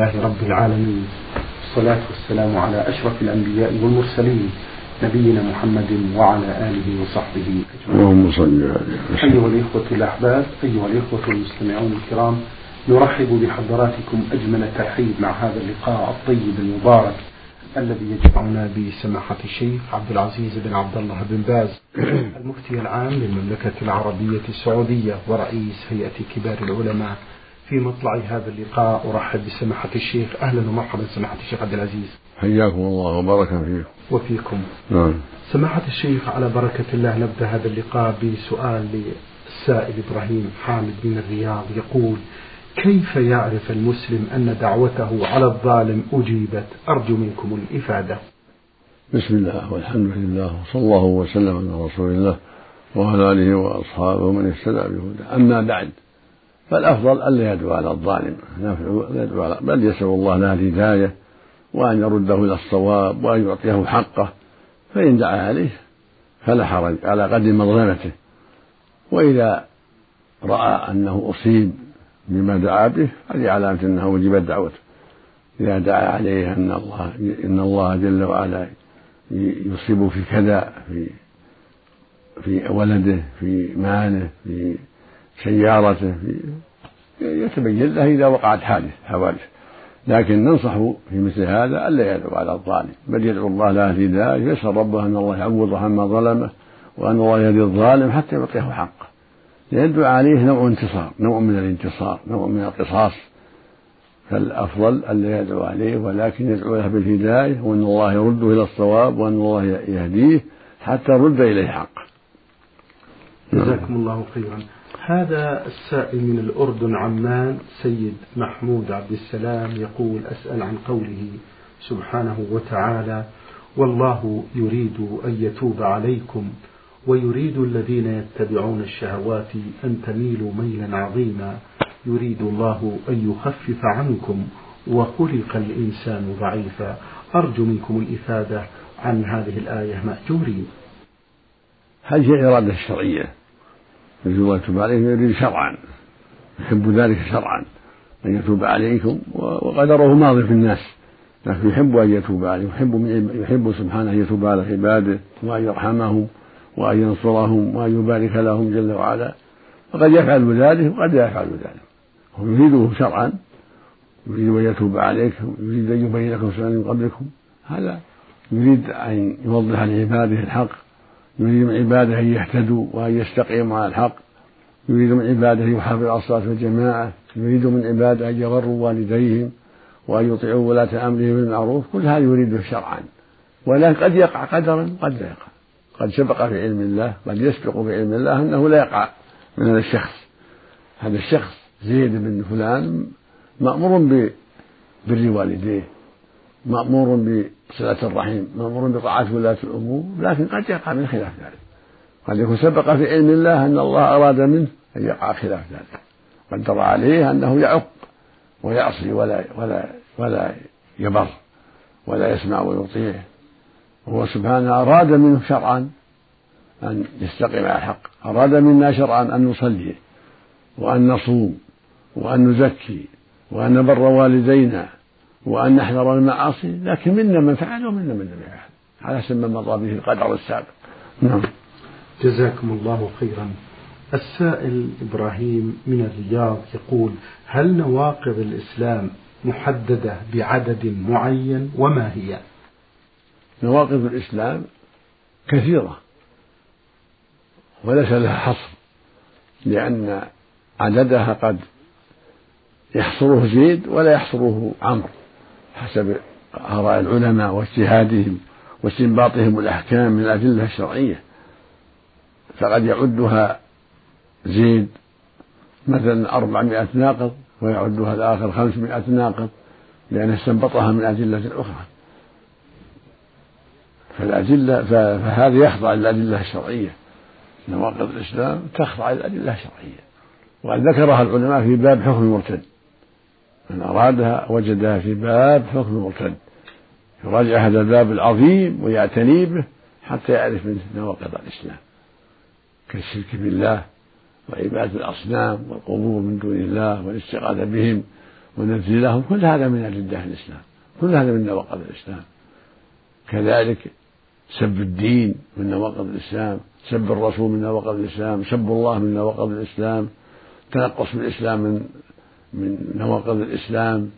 لله رب العالمين. والصلاة والسلام على أشرف الأنبياء والمرسلين نبينا محمد وعلى آله وصحبه أجمعين. اللهم صل عليه أيها الإخوة الأحباب أيها الإخوة المستمعون الكرام نرحب بحضراتكم أجمل الترحيب مع هذا اللقاء الطيب المبارك الذي يجمعنا بسماحة الشيخ عبد العزيز بن عبد الله بن باز المفتي العام للمملكة العربية السعودية ورئيس هيئة كبار العلماء في مطلع هذا اللقاء أرحب بسماحة الشيخ. أهلا ومرحبا سماحة الشيخ عبد العزيز. حياكم الله وبارك فيكم. وفيكم. نعم. سماحة الشيخ على بركة الله نبدأ هذا اللقاء بسؤال للسائل إبراهيم حامد من الرياض. يقول كيف يعرف المسلم أن دعوته على الظالم أجيبت؟ أرجو منكم الإفادة. بسم الله والحمد لله وصلى الله وسلم على رسول الله وعلى آله وأصحابه ومن اهتدى بهداه. أما بعد فالأفضل ألا يدعو على الظالم يدعو على بل يسأل الله له الهداية وأن يرده إلى الصواب وأن يعطيه حقه فإن دعا عليه فلا حرج على قدر مظلمته. وإذا رأى أنه أصيب بما دعا به هذه علامة أنه وجبت دعوته. إذا دعا عليه أن الله إن الله جل وعلا يصيب في كذا في في ولده في ماله في سيارته. في يتبين له إذا وقعت حادث حوادث. لكن ننصح في مثل هذا ألا يدعو على الظالم بل يدعو الله له الهداية يسأل ربه أن الله يعوضه عما ظلمه وأن الله يهدي الظالم حتى يعطيه حقه لأن عليه نوع انتصار نوع من الانتصار نوع من القصاص. فالأفضل ألا يدعو عليه ولكن يدعو له بالهداية وأن الله يرده إلى الصواب وأن الله يهديه حتى يرد إليه حقه جزاكم الله خيرا. هذا السائل من الأردن عمان سيد محمود عبد السلام يقول أسأل عن قوله سبحانه وتعالى والله يريد أن يتوب عليكم ويريد الذين يتبعون الشهوات أن تميلوا ميلا عظيما. يريد الله أن يخفف عنكم وخلق الإنسان ضعيفا. أرجو منكم الإفادة عن هذه الآية. مأجورين. هذه الإرادة الشرعية الله يتوب عليكم يريد شرعا يحب ذلك شرعا أن يتوب عليكم وقدره ماضي في الناس لكن يحب أن يتوب عليهم يحب من يحب سبحانه أن يتوب على عباده وأن يرحمهم وأن ينصرهم وأن يبارك لهم جل وعلا. فقد يفعل ذلك وقد لا يفعل ذلك. هو يريده شرعا يريد أن يتوب عليكم يريد أن يبين لكم سنن من قبلكم. هذا يريد أن يوضح لعباده الحق يريد من عباده أن يهتدوا وأن يستقيموا على الحق. يريد من عباده أن يحافظ على الصلاة والجماعة. يريد من عباده أن يغروا والديهم وأن يطيعوا ولاة أمرهم بالمعروف. كل هذا يريده شرعا. ولكن قد يقع قدرا قد لا يقع. قد سبق في علم الله قد يسبق في علم الله أنه لا يقع من هذا الشخص. هذا الشخص زيد بن فلان مأمور ببر والديه مأمور بصلة الرحم مأمور بطاعة ولاة الأمور لكن قد يقع من خلاف ذلك. قد يكون سبق في علم الله أن الله أراد منه أن يقع خلاف ذلك. قدر عليه أنه يعق ويعصي ولا ولا ولا يبر ولا يسمع ويطيع. وهو سبحانه أراد منه شرعا أن يستقيم على الحق. أراد منا شرعا أن نصلي وأن نصوم وأن نزكي وأن نبر والدينا وأن نحذر المعاصي لكن منا من فعل ومنا من لم يفعل على حسب ما مضى به القدر السابق. نعم. جزاكم الله خيرا. السائل إبراهيم من الرياض يقول هل نواقض الإسلام محددة بعدد معين وما هي؟ نواقض الإسلام كثيرة وليس لها حصر لأن عددها قد يحصره زيد ولا يحصره عمرو. حسب آراء العلماء واجتهادهم واستنباطهم الأحكام من الأدلة الشرعية. فقد يعدها زيد مثلا أربعمائة ناقض ويعدها الآخر خمسمائة ناقض لأنه استنبطها من أدلة أخرى. فالأدلة فهذا يخضع للأدلة الشرعية. نواقض الإسلام تخضع للأدلة الشرعية. وقد ذكرها العلماء في باب حكم المرتد. من أرادها وجدها في باب حكم المرتد. يراجع هذا الباب العظيم ويعتني به حتى يعرف منه نواقض الإسلام. كالشرك بالله وعبادة الأصنام والقبور من دون الله والاستغاثة بهم ونزل لهم كل هذا من في الإسلام. كل هذا من نواقض الإسلام. كذلك سب الدين من نواقض الإسلام سب الرسول من نواقض الإسلام سب الله من نواقض الإسلام. تنقص بالإسلام من من نواقض الإسلام.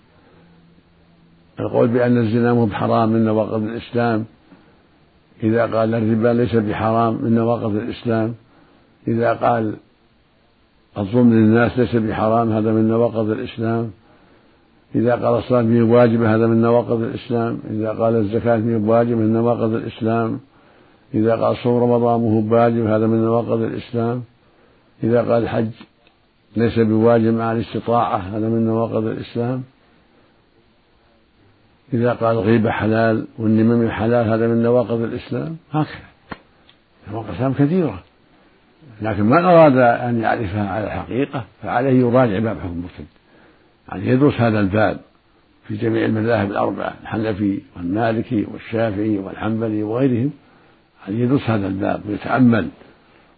القول بأن الزنا مو بحرام من نواقض الإسلام. إذا قال الربا ليس بحرام من نواقض الإسلام. إذا قال الظلم للناس ليس بحرام هذا من نواقض الإسلام. إذا قال الصلاة هي واجبة هذا من نواقض الإسلام. إذا قال الزكاة هي واجبة من نواقض الإسلام. إذا قال صوم رمضان هو واجب هذا من نواقض الإسلام. إذا قال الحج ليس بواجب مع الاستطاعة هذا من نواقض الإسلام. إذا قال الغيبة حلال والنمم حلال هذا من نواقض الإسلام. هكذا. نواقض الإسلام كثيرة. لكن من أراد أن يعرفها على الحقيقة فعليه يراجع باب حكم المرتد يعني يدرس هذا الباب في جميع المذاهب الأربعة الحنفي والمالكي والشافعي والحنبلي وغيرهم. يعني يدرس هذا الباب ويتأمل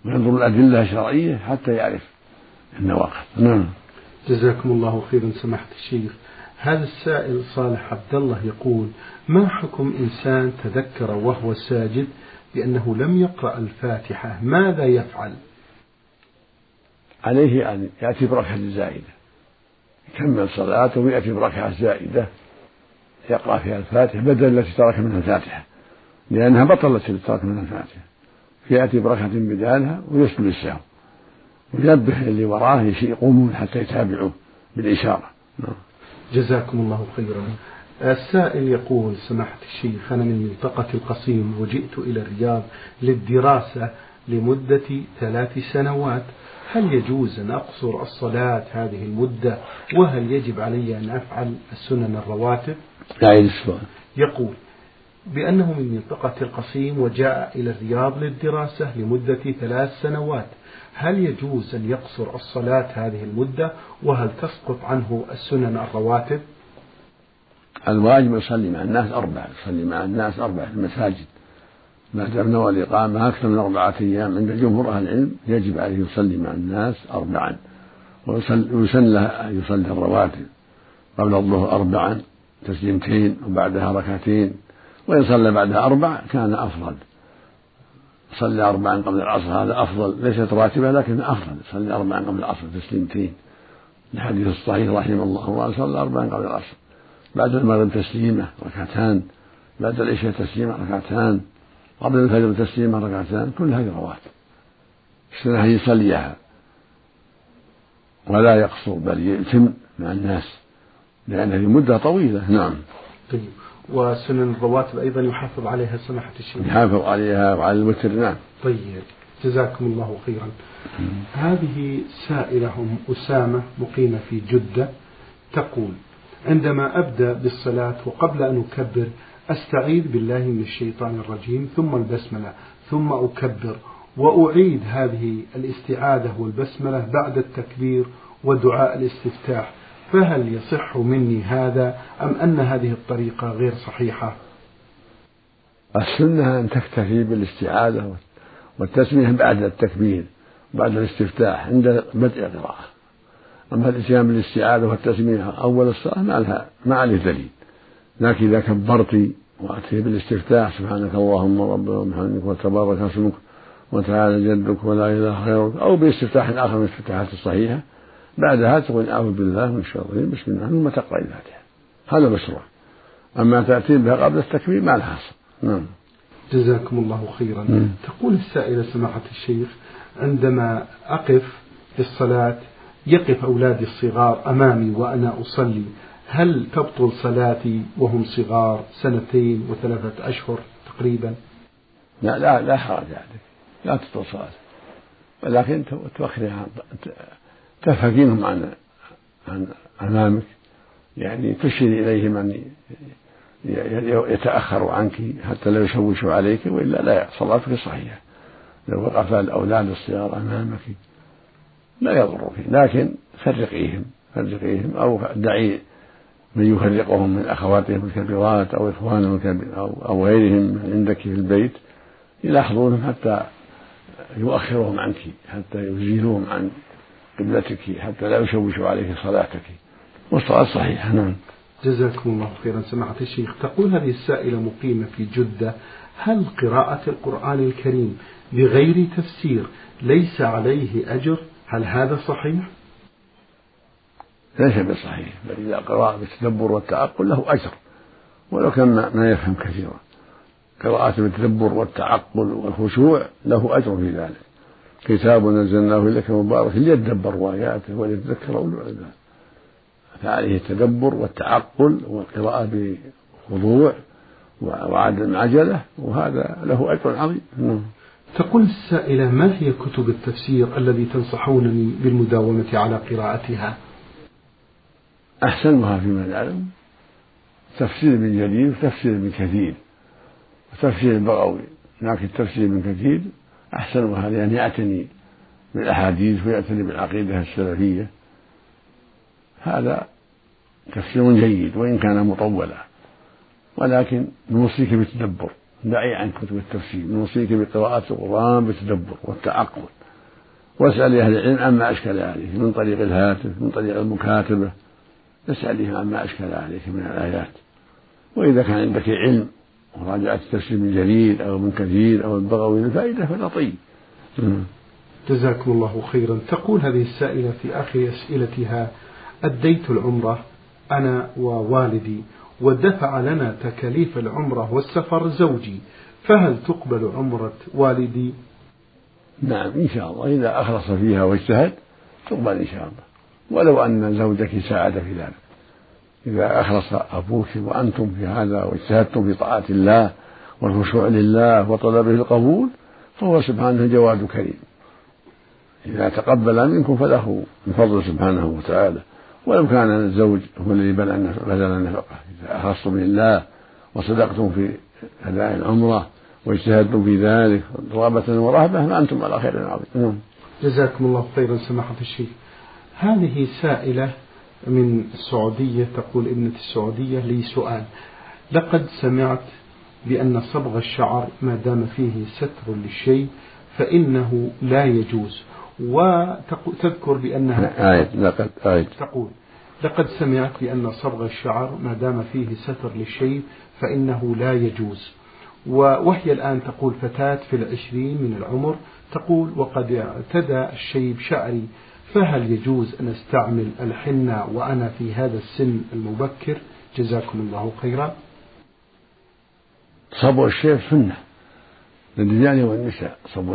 وينظر الأدلة الشرعية حتى يعرف النواقض نعم. جزاكم الله خيرا. سماحة الشيخ هذا السائل صالح عبد الله يقول ما حكم إنسان تذكر وهو ساجد بأنه لم يقرأ الفاتحة؟ ماذا يفعل؟ عليه أن يأتي بركعة زائدة. يكمل صلاته ويأتي بركعة زائدة يقرأ فيها الفاتحة بدل التي ترك منها الفاتحة لأنها بطلت التي ترك منها الفاتحة. فيأتي بركعة بدالها ويسجد السهو وينبه اللي وراه يقومون حتى يتابعوه بالإشارة. نعم. جزاكم الله خيرا. السائل يقول سماحة الشيخ أنا من منطقة القصيم وجئت إلى الرياض للدراسة لمدة ثلاث سنوات. هل يجوز أن أقصر الصلاة هذه المدة؟ وهل يجب علي أن أفعل السنن الرواتب؟ لا السؤال. يقول بأنه من منطقة القصيم وجاء إلى الرياض للدراسة لمدة ثلاث سنوات هل يجوز أن يقصر الصلاة هذه المدة؟ وهل تسقط عنه السنن الرواتب؟ الواجب يصلي مع الناس أربعة يصلي مع الناس أربعة في المساجد. ما دام نوى الإقامة أكثر من أربعة أيام عند جمهور أهل العلم يجب عليه يصلي مع الناس أربعا. ويسن له أن يصلي الرواتب قبل الظهر أربعا تسليمتين وبعدها ركعتين. وإن صلى بعدها أربع كان أفضل. صلى أربعا قبل العصر هذا أفضل. ليست راتبة لكن أفضل. صلى أربعا قبل العصر تسليمتين الحديث الصحيح رحمه الله صلى أربعا قبل العصر. بعد المغرب تسليمة ركعتان. بعد العشاء تسليمة ركعتان. قبل الفجر تسليمة ركعتان. كل هذه رواتب. السنة أن يصليها. ولا يقصر بل يتم مع الناس. لأن هذه مدة طويلة. نعم. طيب. وسنن الرواتب أيضا يحافظ عليها سماحة الشيخ. يحافظ عليها وعلى الوتر نعم. طيب جزاكم الله خيرا. هذه سائلة أم أسامة مقيمة في جدة تقول عندما أبدأ بالصلاة وقبل أن أكبر أستعيذ بالله من الشيطان الرجيم ثم البسملة ثم أكبر وأعيد هذه الاستعاذة والبسملة بعد التكبير ودعاء الاستفتاح. فهل يصح مني هذا أم أن هذه الطريقة غير صحيحة؟ السنة أن تكتفي بالاستعاذة والتسمية بعد التكبير بعد الاستفتاح عند بدء القراءة. أما الإتيان بالاستعاذة والتسمية أول الصلاة ما لها ما عليه دليل. لكن إذا كبرت وأتي بالاستفتاح سبحانك اللهم ربنا وبحمدك وتبارك اسمك وتعالى جدك ولا إله غيرك أو باستفتاح آخر من الاستفتاحات الصحيحة بعدها تقول أعوذ بالله من الشيطان بسم الله ثم تقرأ الفاتحة. هذا مشروع. أما تأتي بها قبل التكبير ما لها نعم. جزاكم الله خيرا. مم. تقول السائلة سماحة الشيخ عندما أقف في الصلاة يقف أولادي الصغار أمامي وأنا أصلي هل تبطل صلاتي وهم صغار سنتين وثلاثة أشهر تقريبا؟ لا لا لا حرج عليك. لا تبطل صلاتك ولكن توخرها تفهمينهم عن عن أمامك يعني تشير إليهم أن يتأخروا عنك حتى لا يشوشوا عليك وإلا لا صلاتك صحيحة. لو وقف الأولاد الصغار أمامك لا يضرك لكن فرقيهم فرقيهم أو دعي من يفرقهم من أخواتهم الكبيرات أو إخوانهم أو غيرهم عندك في البيت يلاحظونهم حتى يؤخرهم عنك حتى يزيلوهم عن قبلتك حتى لا يشوشوا عليك صلاتك. والصلاة صحيحة نعم. جزاكم الله خيرا. سماحة الشيخ تقول هذه السائلة مقيمة في جدة هل قراءة القرآن الكريم بغير تفسير ليس عليه أجر؟ هل هذا صحيح؟ ليس بصحيح. بل إذا قرأ بالتدبر والتعقل له أجر. ولو كان ما يفهم كثيرا. قراءة بالتدبر والتعقل والخشوع له أجر في ذلك. كتاب نزلناه إليك مبارك ليدبروا آياته وليتذكر أولو الألباب فعليه التدبر والتعقل والقراءة بخضوع وعدم عجلة وهذا له أجر عظيم. نعم. تقول السائلة ما هي كتب التفسير الذي تنصحونني بالمداومة على قراءتها؟ أحسنها فيما نعلم. تفسير ابن جرير وتفسير ابن كثير. وتفسير البغوي لكن تفسير ابن كثير. أحسنها لأن يعتني بالأحاديث ويعتني بالعقيدة السلفية. هذا تفسير جيد وإن كان مطولا. ولكن نوصيك بالتدبر. دعي عن كتب التفسير. نوصيك بقراءة القرآن بالتدبر والتعقل. واسأل أهل العلم عما أشكل عليه من طريق الهاتف من طريق المكاتبة. اسألهم عما أشكل عليك من الآيات. وإذا كان عندك علم وراجعت التفسير من جرير أو من كثير أو البغوي الفائدة فلا طيب. جزاكم الله خيرا. تقول هذه السائلة في آخر أسئلتها أديت العمرة أنا ووالدي ودفع لنا تكاليف العمرة والسفر زوجي فهل تقبل عمرة والدي؟ نعم إن شاء الله. إذا أخلص فيها واجتهد تقبل إن شاء الله. ولو أن زوجك ساعد في ذلك. إذا أخلص أبوك وأنتم في هذا واجتهدتم في طاعة الله والخشوع لله وطلبه القبول فهو سبحانه جواد كريم. إذا تقبل منكم فله من فضل سبحانه وتعالى. ولو كان الزوج هو الذي بذل النفقة إذا أخلصتم لله وصدقتم في أداء العمرة واجتهدتم في ذلك رغبة ورهبة فأنتم على خير عظيم. نعم. جزاكم الله خيرا سماحة الشيخ. هذه سائلة من السعودية تقول ابنة السعودية لي سؤال. لقد سمعت بأن صبغ الشعر ما دام فيه ستر للشيء فإنه لا يجوز. وتذكر بأنها آية لقد آية. تقول لقد سمعت بأن صبغ الشعر ما دام فيه ستر للشيء فإنه لا يجوز. وهي الآن تقول فتاة في العشرين من العمر تقول وقد اعترى الشيب شعري فهل يجوز أن أستعمل الحنة وأنا في هذا السن المبكر؟ جزاكم الله خيرا. صبغ الشيب سنة للرجال والنساء. صبغ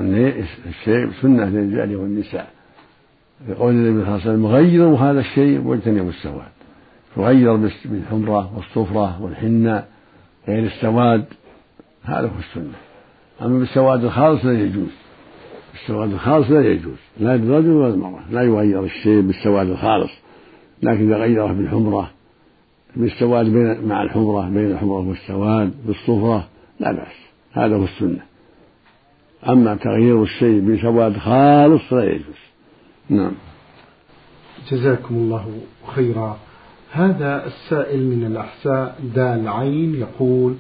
الشيب سنة للرجال والنساء. لقول النبي صلى الله عليه وسلم غيروا هذا الشيء واجتنبوا السواد. فغير بالحمرة والصفرة والحنة غير السواد. هذا هو السنة. أما بالسواد الخالص لا يجوز. السواد الخالص لا يجوز لا للرجل ولا للمرأة لا يغير الشيء بالسواد الخالص لكن إذا غيره بالحمرة بالسواد بين مع الحمرة بين الحمرة والسواد بالصفرة لا بأس هذا هو السنة. أما تغيير الشيء بسواد خالص لا يجوز. نعم. جزاكم الله خيرا. هذا السائل من الأحساء دال عين يقول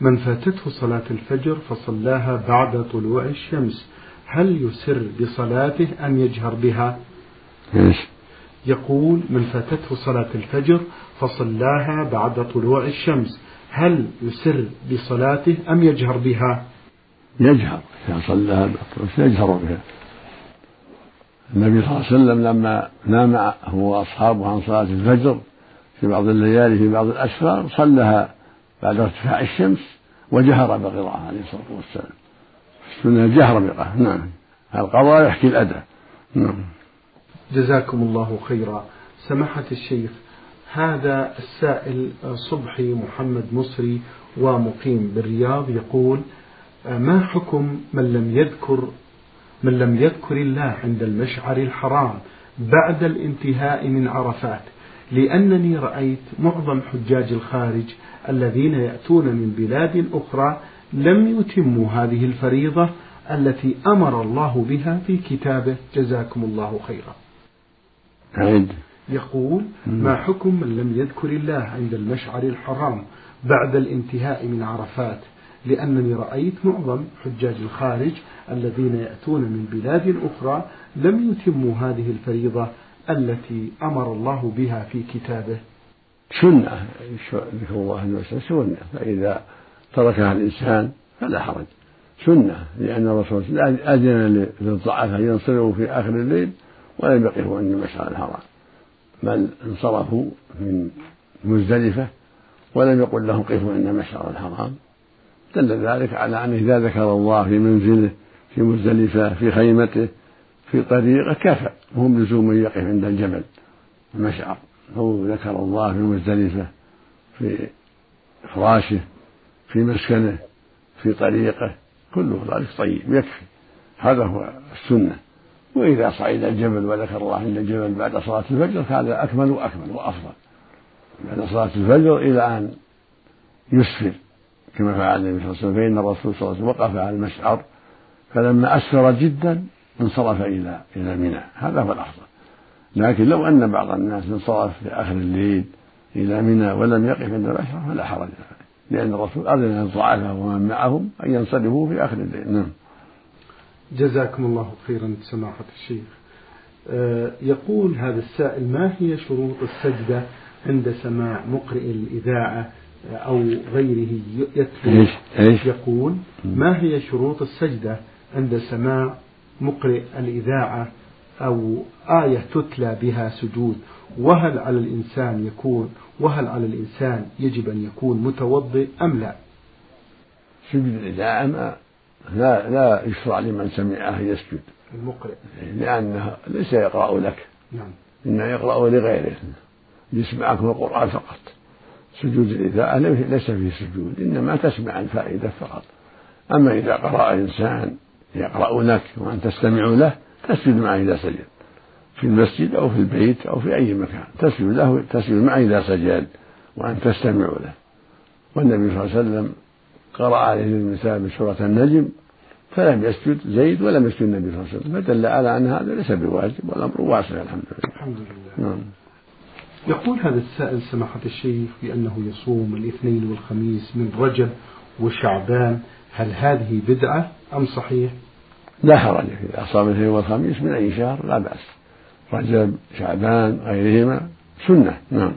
من فاتته صلاة الفجر فصلاها بعد طلوع الشمس. هل يسر بصلاته أم يجهر بها؟ إيش؟ يقول من فاتته صلاة الفجر فصلاها بعد طلوع الشمس. هل يسر بصلاته أم يجهر بها؟ يجهر. إذا صلاها يجهر بها. النبي صلى الله عليه وسلم لما نام هو وأصحابه عن صلاة الفجر في بعض الليالي في بعض الأسفار صلىها بعد ارتفاع الشمس وجهر بالقراءة عليه الصلاة والسلام. السنة الجهر بالقراءة نعم. القضاء يحكي الأداء. نعم. جزاكم الله خيرا. سماحة الشيخ هذا السائل صبحي محمد مصري ومقيم بالرياض يقول ما حكم من لم يذكر من لم يذكر الله عند المشعر الحرام بعد الانتهاء من عرفات؟ لأنني رأيت معظم حجاج الخارج الذين يأتون من بلاد أخرى لم يتموا هذه الفريضة التي أمر الله بها في كتابه. جزاكم الله خيرا. عيد يقول ما حكم من لم يذكر الله عند المشعر الحرام بعد الانتهاء من عرفات؟ لأنني رأيت معظم حجاج الخارج الذين يأتون من بلاد أخرى لم يتموا هذه الفريضة التي أمر الله بها في كتابه. سنة الله سنة. فإذا تركها الإنسان فلا حرج. سنة لأن الرسول أذن للضعفاء ينصرفوا في آخر الليل ولم يقفوا عند المشعر الحرام. بل انصرفوا من مزدلفة ولم يقل لهم قفوا عند المشعر الحرام. دل ذلك على أنه إذا ذكر الله في منزله في مزدلفة في خيمته في طريقه كفى. وهم لزوم من يقف عند الجبل المشعر هو ذكر الله في مزدلفة في فراشه. في مسكنه في طريقه كله ذلك طيب يكفي. هذا هو السنة. وإذا صعد الجبل وذكر الله عند الجبل بعد صلاة الفجر فهذا أكمل وأكمل وأفضل. بعد صلاة الفجر إلى أن يسفر كما فعل النبي صلى الله عليه وسلم. فإن الرسول صلى الله عليه وسلم وقف على المشعر فلما أسفر جدا انصرف إلى إلى منى. هذا هو الأفضل. لكن لو أن بعض الناس انصرف في آخر الليل إلى منى ولم يقف عند المشعر فلا حرج. لأن الرسول أذن للضعفاء ومن معهم أن ينصرفوا في آخر الليل نعم. جزاكم الله خيرا سماحة الشيخ. آه، يقول هذا السائل ما هي شروط السجدة عند سماع مقرئ الإذاعة أو غيره يتلو؟ يقول ما هي شروط السجدة عند سماع مقرئ الإذاعة أو آية تتلى بها سجود؟ وهل على الإنسان يكون وهل على الإنسان يجب أن يكون متوضئ أم لا؟ سجود الإذاعة ما لا لا يشرع لمن سمعه يسجد. المقرئ. لأنه ليس يقرأ لك. نعم. إنما يقرأ لغيره. يسمعكم القرآن فقط. سجود الإذاعة ليس فيه سجود إنما تسمع الفائدة فقط. أما إذا قرأ إنسان يقرأ لك وأنت تستمع له تسجد معه إذا سجد. في المسجد أو في البيت أو في أي مكان. تسجد له تسجد معه إذا سجد وأنت تستمع له. والنبي صلى الله عليه وسلم قرأ عليه النساء بسورة النجم فلم يسجد زيد ولم يسجد النبي صلى الله عليه وسلم. فدل على أن هذا ليس بواجب والأمر واسع الحمد لله. الحمد لله. نعم. يقول هذا السائل سماحة الشيخ بأنه يصوم الاثنين والخميس من رجب وشعبان. هل هذه بدعة أم صحيح؟ لا حرج إذا صام الاثنين والخميس من أي شهر لا بأس. رجب شعبان غيرهما سنة. نعم.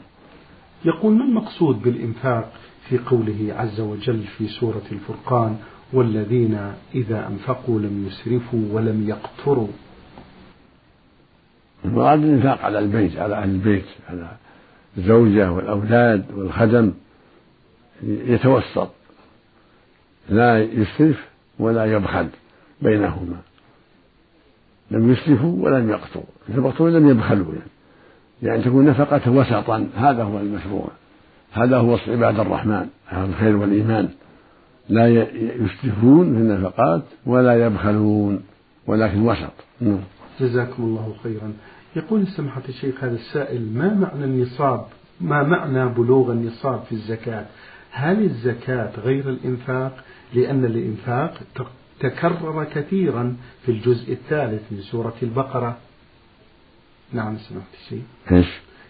يقول ما المقصود بالإنفاق في قوله عز وجل في سورة الفرقان والذين إذا أنفقوا لم يسرفوا ولم يقتروا؟ المراد الإنفاق على البيت على أهل البيت على الزوجة والأولاد والخدم. يتوسط. لا يسرف ولا يبخل بينهما. لم يسرفوا ولم يقتروا. يبخلوا لم يبخلوا يعني. يعني تكون نفقة وسطا هذا هو المشروع. هذا هو وصف عباد الرحمن أهل الخير والإيمان. لا يسرفون في النفقات ولا يبخلون ولكن وسط. نعم. جزاكم الله خيرا. يقول سماحة الشيخ هذا السائل ما معنى النصاب؟ ما معنى بلوغ النصاب في الزكاة؟ هل الزكاة غير الإنفاق؟ لأن الإنفاق تكرر كثيرا في الجزء الثالث من سورة البقرة. نعم سمعت إيش؟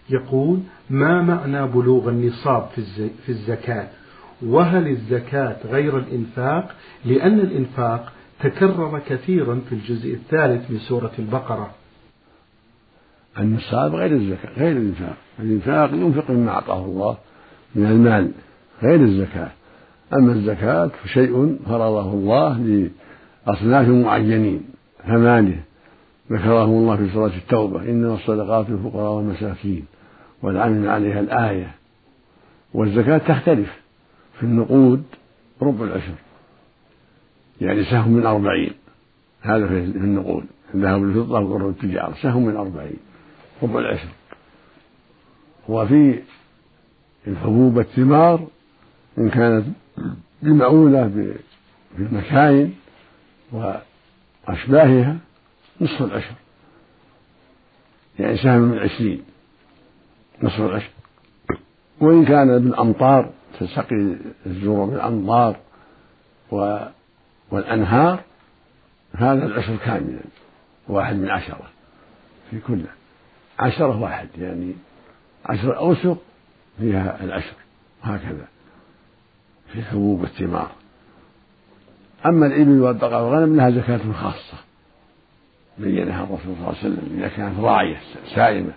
يقول ما معنى بلوغ النصاب في, في الزكاة؟ وهل الزكاة غير الإنفاق؟ لأن الإنفاق تكرر كثيرا في الجزء الثالث من سورة البقرة. النصاب غير الزكاة غير الإنفاق. الإنفاق ينفق مما أعطاه الله من المال غير الزكاة. أما الزكاة فشيء فرضه الله لأصناف معينين ثمانية. ذكرهم الله في سورة التوبة إنما الصدقات للفقراء والمساكين والعامل عليها الآية. والزكاة تختلف في النقود ربع العشر يعني سهم من أربعين. هذا في النقود الذهب والفضة وقرب التجارة سهم من أربعين ربع العشر. وفي الحبوب والثمار إن كانت بمعونة بالمكاين وأشباهها نصف العشر. يعني سهم من عشرين نصف العشر. وإن كان بالأمطار تسقي الزروع بالأمطار والأنهار هذا العشر كاملا واحد من عشرة في كل عشرة واحد يعني عشر أوسق فيها العشر هكذا. في حبوب الثمار. أما الإبل والبقر والغنم لها زكاة خاصة. بينها الرسول صلى الله عليه وسلم إذا كانت راعية سائمة.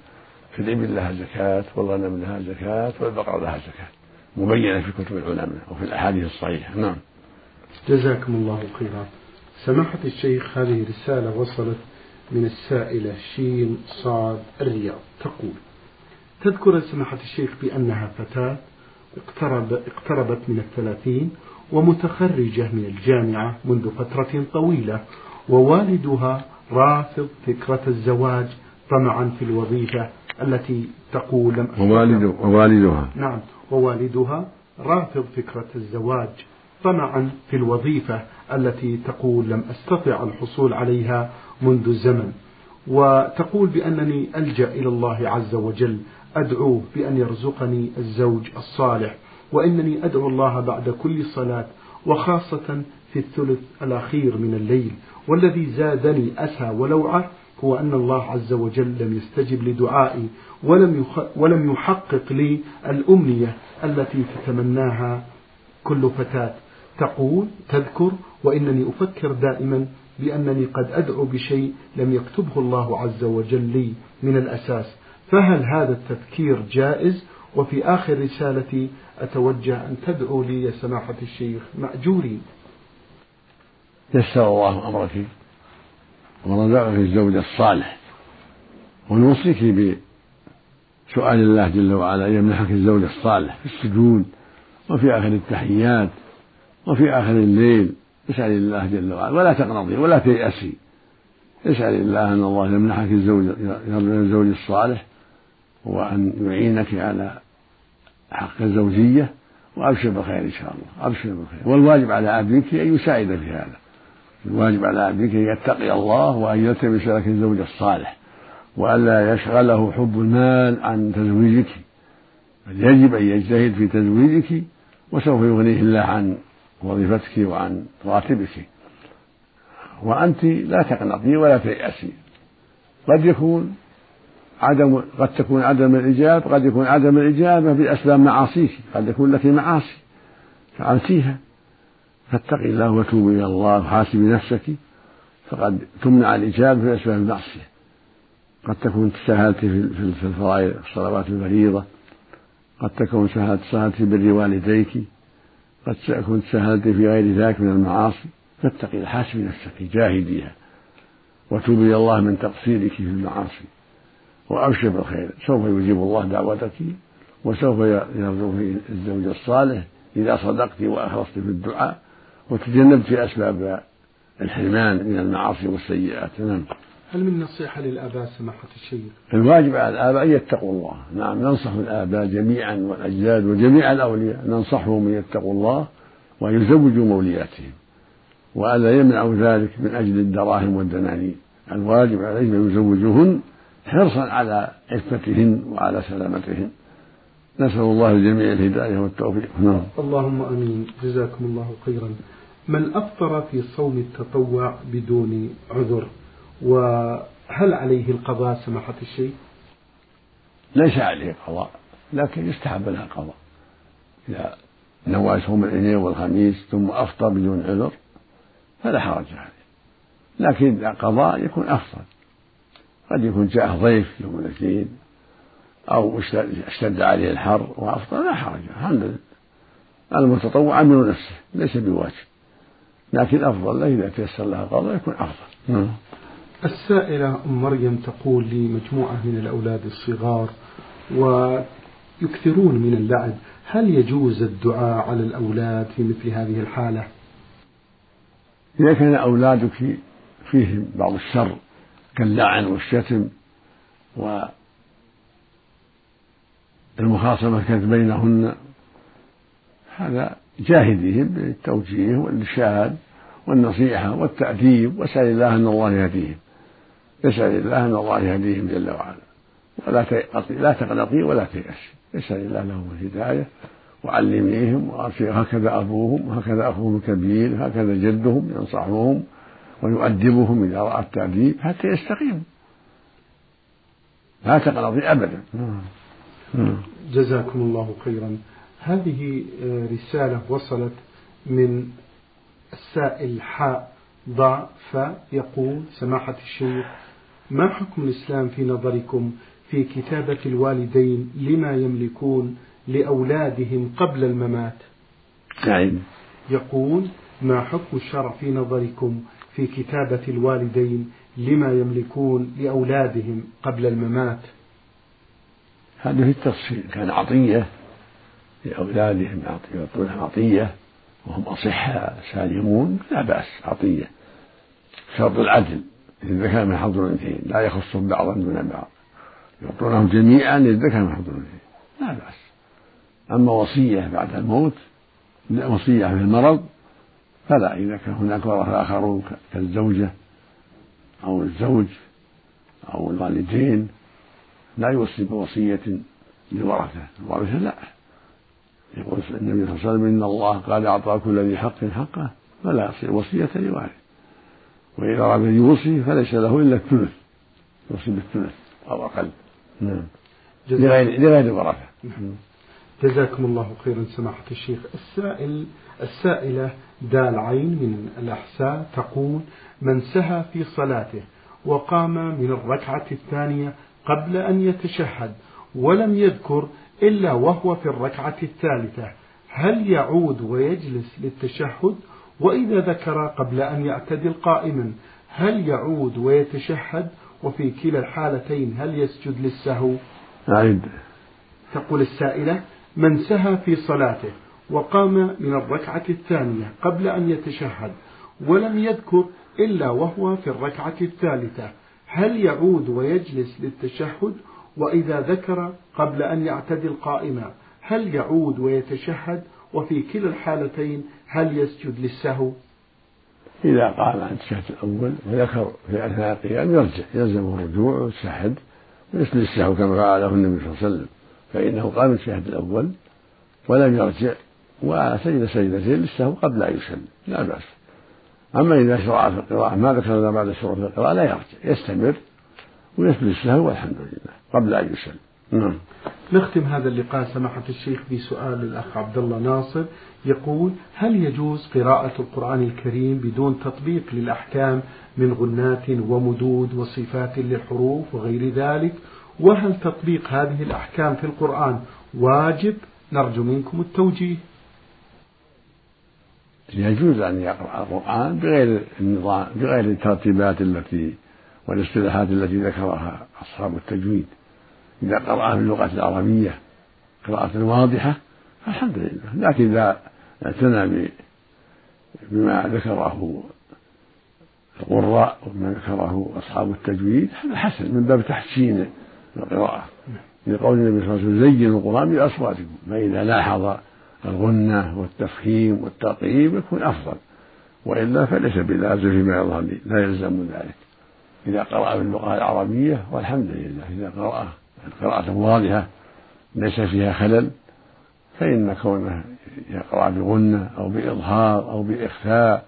في الإبل لها زكاة والغنم لها زكاة والبقر لها زكاة. مبينة في كتب العلماء وفي الأحاديث الصحيحة. نعم. جزاكم الله خيرا. سماحة الشيخ هذه رسالة وصلت من السائلة شين صاد الرياض. تقول تذكر سماحة الشيخ بأنها فتاة اقترب اقتربت من الثلاثين ومتخرجة من الجامعة منذ فترة طويلة ووالدها رافض فكرة الزواج طمعا في الوظيفة التي تقول لم ووالد ووالدها. نعم ووالدها رافض فكرة الزواج طمعا في الوظيفة التي تقول لم أستطع الحصول عليها منذ زمن وتقول بأنني ألجأ إلى الله عز وجل أدعوه بأن يرزقني الزوج الصالح وإنني أدعو الله بعد كل صلاة وخاصة في الثلث الأخير من الليل والذي زادني أسى ولوعة هو أن الله عز وجل لم يستجب لدعائي ولم ولم يحقق لي الأمنية التي تتمناها كل فتاة. تقول تذكر وإنني أفكر دائما بأنني قد أدعو بشيء لم يكتبه الله عز وجل لي من الأساس. فهل هذا التفكير جائز؟ وفي آخر رسالتي أتوجه أن تدعو لي يا سماحة الشيخ مأجوري يسر الله أمرك ورزقك الزوج الصالح ونوصيك بسؤال الله جل وعلا أن يمنحك الزوج الصالح في السجود وفي آخر التحيات وفي آخر الليل. اسأل الله جل وعلا ولا تقنطي ولا تيأسي. اسأل الله أن الله يمنحك الزوج الزوج الصالح وأن يعينك على حق الزوجية وأبشر بالخير إن شاء الله أبشر بالخير. والواجب على عبدك أن يساعد في هذا. الواجب على عبدك أن يتقي الله وأن يلتمس لك الزوج الصالح وألا يشغله حب المال عن تزويجك. بل يجب أن يجتهد في تزويجك وسوف يغنيه الله عن وظيفتك وعن راتبك. وأنت لا تقنطي ولا تيأسي. قد يكون عدم قد تكون عدم الإجابة قد يكون عدم الإجابة بأسباب معاصيك. قد يكون لك معاصي. فعلتيها فاتقي الله وتوبي إلى الله. وحاسبي نفسك فقد تمنع الإجابة في أسباب المعصية. قد تكون تساهلت في الفرائض الصلوات الفريضة. قد تكون سهلت في بر والديك. قد تكون تساهلت في غير ذلك من المعاصي. فاتقي حاسبي نفسك جاهديها وتوبي إلى الله من تقصيرك في المعاصي. وأبشر بالخير. سوف يجيب الله دعوتك وسوف يرزقك الزوج الصالح إذا صدقت وأخلصت في الدعاء وتجنبت أسباب الحرمان من المعاصي والسيئات. نعم. هل من نصيحة للآباء سماحة الشيخ؟ الواجب على الآباء أن يتقوا الله، نعم ننصح الآباء جميعا والأجداد وجميع الأولياء ننصحهم أن يتقوا الله وأن يزوجوا مولياتهم. وألا يمنعوا ذلك من أجل الدراهم والدنانير، الواجب عليهم أن يزوجوهن حرصا على عفتهن وعلى سلامتهن نسأل الله الجميع الهداية والتوفيق. نعم. اللهم آمين. جزاكم الله خيرا. من أفطر في صوم التطوع بدون عذر وهل عليه القضاء سماحة الشيخ؟ ليس عليه قضاء لكن يستحب له القضاء إذا نوى صوم الاثنين والخميس ثم أفطر بدون عذر فلا حرج عليه. لكن القضاء يكون أفضل قد يكون جاءه ضيف يوم الاثنين أو اشتد عليه الحر وأفطر لا حرج الحمد لله. المتطوع أمن نفسه ليس بواجب. لكن الأفضل له إذا تيسر له القضاء يكون أفضل. نعم. السائلة أم مريم تقول لي مجموعة من الأولاد الصغار ويكثرون من اللعب. هل يجوز الدعاء على الأولاد في مثل هذه الحالة؟ إذا كان أولادك فيهم بعض الشر كاللعن والشتم والمخاصمة كانت بينهن هذا جاهديهم بالتوجيه والإرشاد والنصيحة والتأديب واسأل الله أن الله يهديهم. اسأل الله أن الله يهديهم جل وعلا. ولا لا تقنطي ولا تيأسي. اسأل الله لهم الهداية وعلميهم هكذا أبوهم وهكذا أخوهم الكبير هكذا جدهم ينصحهم. ويؤدبهم إذا رأى التأديب حتى يستقيموا لا تقنطي أبدا. جزاكم الله خيرا. هذه رسالة وصلت من السائل حاء ضع فيقول سماحة الشيخ ما حكم الإسلام في نظركم في كتابة الوالدين لما يملكون لأولادهم قبل الممات؟ نعم. يقول ما حكم الشرع في نظركم في كتابة الوالدين لما يملكون لأولادهم قبل الممات. هذا في التفصيل كان عطية لأولادهم يعطونها عطية وهم أصحاء سالمون لا بأس عطية. شرط العدل للذكر من حظ الأنثيين لا يخصهم بعضا دون بعض. يعطونهم جميعا للذكر من حظ الأنثيين لا بأس. أما وصية بعد الموت وصية في المرض فلا إذا كان هناك ورثة آخرون كالزوجة أو الزوج أو الوالدين لا يوصي بوصية للورثة. الورثة لا. يقول النبي صلى الله عليه وسلم إن الله قال أعطى كل ذي حق حقه فلا يصير وصية لوارث. وإذا أراد أن يوصي فليس له إلا الثلث. يوصي بالثلث أو أقل. نعم. لغير لغير الورثة. نعم. جزاكم الله خيرا سماحة الشيخ. السائل السائلة دال عين من الأحساء تقول من سهى في صلاته وقام من الركعة الثانية قبل أن يتشهد ولم يذكر إلا وهو في الركعة الثالثة. هل يعود ويجلس للتشهد؟ وإذا ذكر قبل أن يعتدل قائما هل يعود ويتشهد؟ وفي كلا الحالتين هل يسجد للسهو؟ أعد. تقول السائلة من سهى في صلاته. وقام من الركعة الثانية قبل أن يتشهد ولم يذكر إلا وهو في الركعة الثالثة. هل يعود ويجلس للتشهد؟ وإذا ذكر قبل أن يعتدل قائما هل يعود ويتشهد؟ وفي كلا الحالتين هل يسجد للسهو؟ إذا قام عن التشهد الأول وذكر في أثناء القيام يرجع يلزمه الرجوع والتشهد ويسجد للسهو كما فعله النبي صلى الله عليه وسلم. فإنه قام التشهد الأول ولم يرجع وسجد سجدتين للسهو قبل أن يسلم لا بأس. أما إذا شرع في القراءة ما ذكرنا بعد الشروع في القراءة لا يرجع يستمر ويثبت السهو والحمد لله قبل أن يسلم. نعم. نختم هذا اللقاء سماحة الشيخ بسؤال الأخ عبد الله ناصر. يقول هل يجوز قراءة القرآن الكريم بدون تطبيق للأحكام من غنات ومدود وصفات للحروف وغير ذلك؟ وهل تطبيق هذه الأحكام في القرآن واجب؟ نرجو منكم التوجيه. يجوز أن يقرأ القرآن بغير النظام بغير الترتيبات التي والاصطلاحات التي ذكرها أصحاب التجويد. إذا قرأ باللغة العربية قراءة واضحة فالحمد لله. لكن إذا اعتنى بما ذكره القراء وما ذكره أصحاب التجويد هذا حسن من باب تحسين القراءة. لقول النبي صلى الله عليه وسلم زينوا القرآن بأصواتكم فإذا لاحظ الغنة والتفخيم والترقيم يكون أفضل. وإلا فليس بلازم فيما يظهر لي لا يلزم ذلك. إذا قرأ باللغة العربية والحمد لله. إذا قرأ قراءة واضحة ليس فيها خلل فإن كونه يقرأ بغنة أو بإظهار أو بإخفاء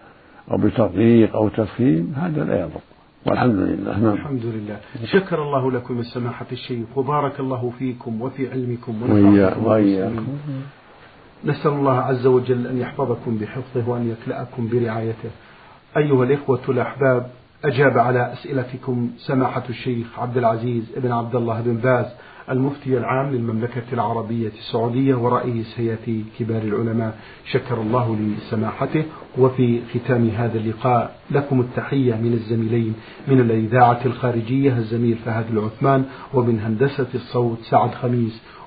أو بترقيق أو تفخيم هذا لا يضر. والحمد لله. نعم. الحمد لله. شكر الله لكم سماحة الشيخ. وبارك الله فيكم وفي علمكم وإياكم. نسأل الله عز وجل أن يحفظكم بحفظه وأن يكلأكم برعايته. أيها الإخوة الأحباب أجاب على أسئلتكم سماحة الشيخ عبد العزيز بن عبد الله بن باز المفتي العام للمملكة العربية السعودية ورئيس هيئة كبار العلماء. شكر الله لسماحته وفي ختام هذا اللقاء لكم التحية من الزميلين من الإذاعة الخارجية الزميل فهد العثمان ومن هندسة الصوت سعد خميس.